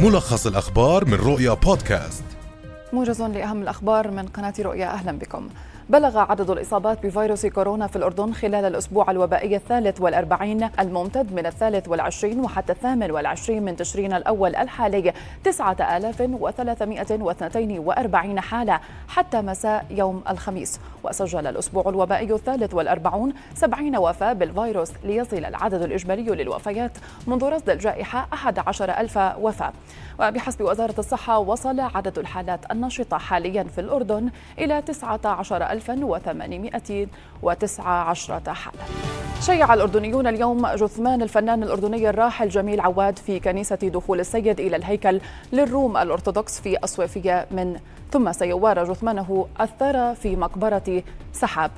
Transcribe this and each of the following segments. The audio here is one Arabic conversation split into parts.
ملخص الأخبار من رؤيا بودكاست. موجز لأهم الأخبار من قناة رؤيا أهلا بكم. بلغ عدد الإصابات بفيروس كورونا في الأردن خلال الأسبوع الوبائي الثالث والأربعين الممتد من الثالث والعشرين وحتى الثامن والعشرين من تشرين الأول الحالي تسعة آلاف وثلاثمائة واثنتين وأربعين حالة حتى مساء يوم الخميس. وسجل الأسبوع الوبائي الثالث والأربعون سبعين وفاة بالفيروس ليصل العدد الإجمالي للوفيات منذ رصد الجائحة أحد عشر ألف وفاة. وبحسب وزارة الصحة وصل عدد الحالات النشطة حاليا في الأردن إلى 19819 حالة شيع الأردنيون اليوم جثمان الفنان الأردني الراحل جميل عواد في كنيسة دخول السيد إلى الهيكل للروم الأرثوذكس في أصوفية من ثم سيوار جثمانه الثرى في مقبرة سحاب.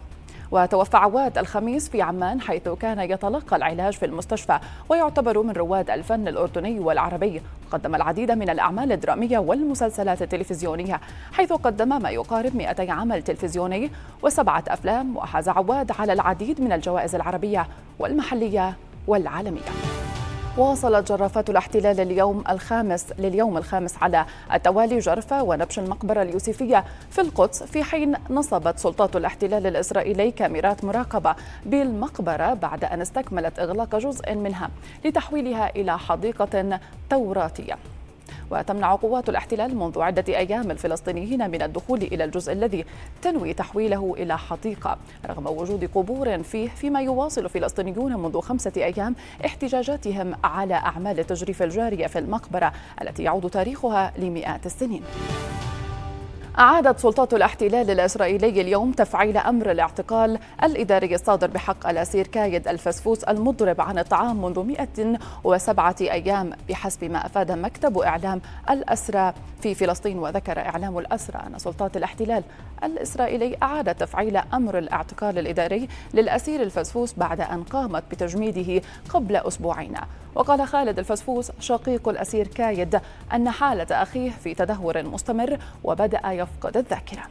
وتوفى عواد الخميس في عمان حيث كان يتلقى العلاج في المستشفى ويعتبر من رواد الفن الأردني والعربي. قدم العديد من الأعمال الدرامية والمسلسلات التلفزيونية حيث قدم ما يقارب 200 عمل تلفزيوني وسبعة أفلام وحاز عواد على العديد من الجوائز العربية والمحلية والعالمية. واصلت جرافات الاحتلال اليوم الخامس لليوم الخامس على التوالي جرفة ونبش المقبرة اليوسفية في القدس في حين نصبت سلطات الاحتلال الإسرائيلي كاميرات مراقبة بالمقبرة بعد أن استكملت إغلاق جزء منها لتحويلها إلى حديقة توراتية. وتمنع قوات الاحتلال منذ عدة أيام الفلسطينيين من الدخول إلى الجزء الذي تنوي تحويله إلى حديقة. رغم وجود قبور فيه فيما يواصل فلسطينيون منذ خمسة أيام احتجاجاتهم على أعمال التجريف الجارية في المقبرة التي يعود تاريخها لمئات السنين. أعادت سلطات الاحتلال الإسرائيلي اليوم تفعيل أمر الاعتقال الإداري الصادر بحق الأسير كايد الفسفوس المضرب عن الطعام منذ 107 أيام بحسب ما أفاد مكتب إعلام الأسرى في فلسطين وذكر إعلام الأسرى أن سلطات الاحتلال الإسرائيلي أعادت تفعيل أمر الاعتقال الإداري للأسير الفسفوس بعد أن قامت بتجميده قبل أسبوعين. وقال خالد الفسفوس شقيق الأسير كايد أن حالة أخيه في تدهور مستمر وبدأ يفقد الذاكرة.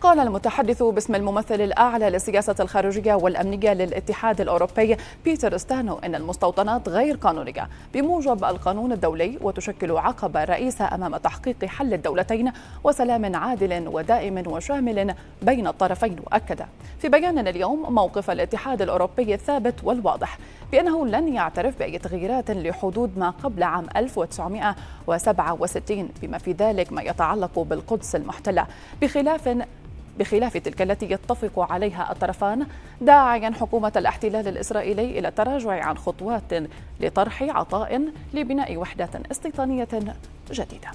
قال المتحدث باسم الممثل الأعلى للسياسة الخارجية والأمنية للاتحاد الأوروبي بيتر ستانو أن المستوطنات غير قانونية بموجب القانون الدولي وتشكل عقبة رئيسة أمام تحقيق حل الدولتين وسلام عادل ودائم وشامل بين الطرفين وأكد في بيان اليوم موقف الاتحاد الأوروبي الثابت والواضح بأنه لن يعترف بأي تغييرات لحدود ما قبل عام 1967 بما في ذلك ما يتعلق بالقدس المحتلة. بخلاف بخلاف تلك التي يتفق عليها الطرفان داعيا حكومة الاحتلال الإسرائيلي إلى التراجع عن خطوات لطرح عطاء لبناء وحدة استيطانية جديدة.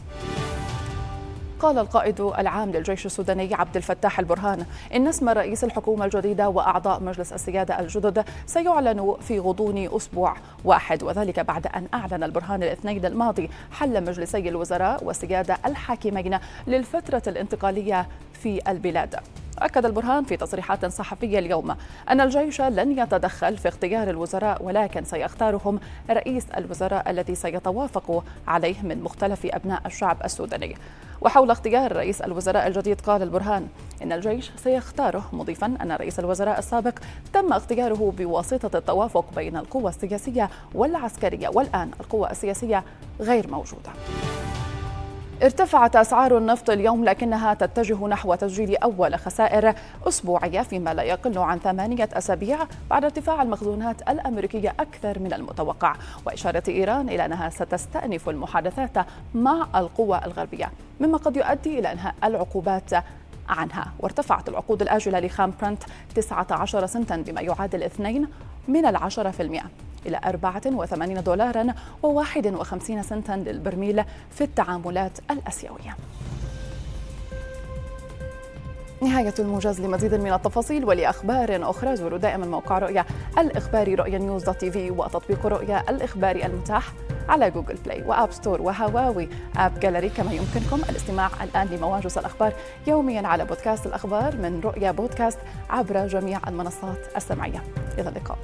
قال القائد العام للجيش السوداني عبد الفتاح البرهان إن اسم رئيس الحكومة الجديدة وأعضاء مجلس السيادة الجدد سيعلن في غضون أسبوع واحد وذلك بعد أن أعلن البرهان الاثنين الماضي حل مجلسي الوزراء والسيادة الحاكمين للفترة الانتقالية في البلاد. أكد البرهان في تصريحات صحفية اليوم أن الجيش لن يتدخل في اختيار الوزراء ولكن سيختارهم رئيس الوزراء الذي سيتوافق عليه من مختلف أبناء الشعب السوداني. وحول اختيار رئيس الوزراء الجديد قال البرهان إن الجيش سيختاره مضيفا أن رئيس الوزراء السابق تم اختياره بواسطة التوافق بين القوى السياسية والعسكرية. والآن القوى السياسية غير موجودة. ارتفعت أسعار النفط اليوم لكنها تتجه نحو تسجيل أول خسائر أسبوعية فيما لا يقل عن ثمانية أسابيع بعد ارتفاع المخزونات الأمريكية أكثر من المتوقع. وإشارة إيران إلى أنها ستستأنف المحادثات مع القوى الغربية مما قد يؤدي إلى إنهاء العقوبات عنها. وارتفعت العقود الآجلة لخام برنت 19 سنتا بما يعادل 2 من العشرة في المئة. إلى 84 دولارا و51 سنتا للبرميل في التعاملات الأسيوية. نهاية الموجز لمزيد من التفاصيل ولأخبار أخرى زوروا دائما موقع رؤيا الإخباري رؤيا news dot TV وتطبيق رؤيا الإخباري المتاح على Google Play و App Store و Huawei AppGallery. كما يمكنكم الاستماع الآن لمواجز الأخبار يوميا على بودكاست الأخبار من رؤيا بودكاست عبر جميع المنصات السمعية. إلى اللقاء.